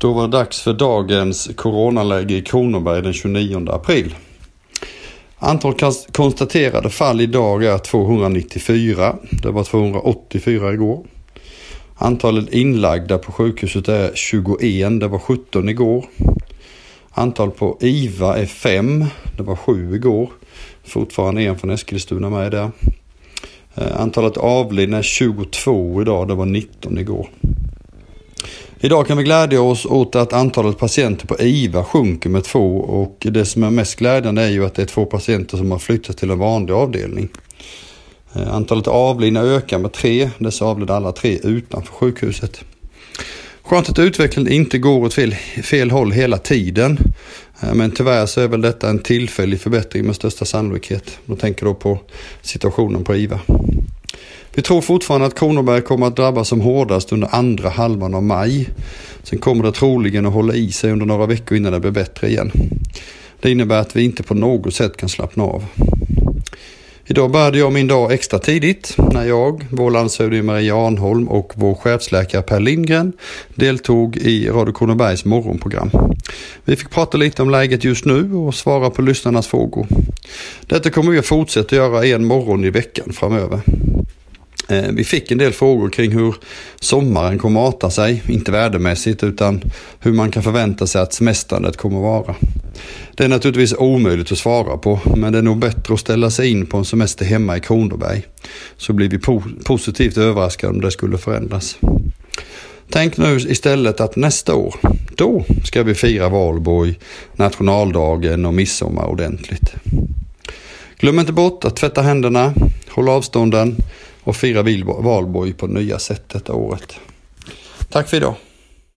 Då var det dags för dagens coronaläge i Kronoberg den 29 april. Antal konstaterade fall idag är 294. Det var 284 igår. Antalet inlagda på sjukhuset är 21. Det var 17 igår. Antal på IVA är 5. Det var 7 igår. Fortfarande en från Eskilstuna med där. Eh, antalet avlidna är 22 idag. Det var 19 igår. Idag kan vi glädja oss åt att antalet patienter på IVA sjunker med två och det som är mest glädjande är ju att det är två patienter som har flyttat till en vanlig avdelning. Eh, antalet avlidna ökar med tre, dessa avled alla tre utanför sjukhuset. Skönt att utvecklingen inte går åt fel, fel håll hela tiden. Eh, men tyvärr så är väl detta en tillfällig förbättring med största sannolikhet. Då tänker då på situationen på IVA. Vi tror fortfarande att Kronoberg kommer att drabbas som hårdast under andra halvan av maj. Sen kommer det troligen att hålla i sig under några veckor innan det blir bättre igen. Det innebär att vi inte på något sätt kan slappna av. Idag började jag min dag extra tidigt när jag, vår landshövding Maria Arnholm och vår chefsläkare Per Lindgren deltog i Radio Kronobergs morgonprogram. Vi fick prata lite om läget just nu och svara på lyssnarnas frågor. Detta kommer vi att fortsätta göra en morgon i veckan framöver. Eh, vi fick en del frågor kring hur sommaren kommer att arta sig, inte värdemässigt utan hur man kan förvänta sig att semestrandet kommer att vara. Det är naturligtvis omöjligt att svara på, men det är nog bättre att ställa sig in på en semester hemma i Kronoberg. Så blir vi po positivt överraskade om det skulle förändras. Tänk nu istället att nästa år, då ska vi fira valborg, nationaldagen och midsommar ordentligt. Glöm inte bort att tvätta händerna, hålla avstånden och fira valborg på nya sätt detta året. Tack för idag.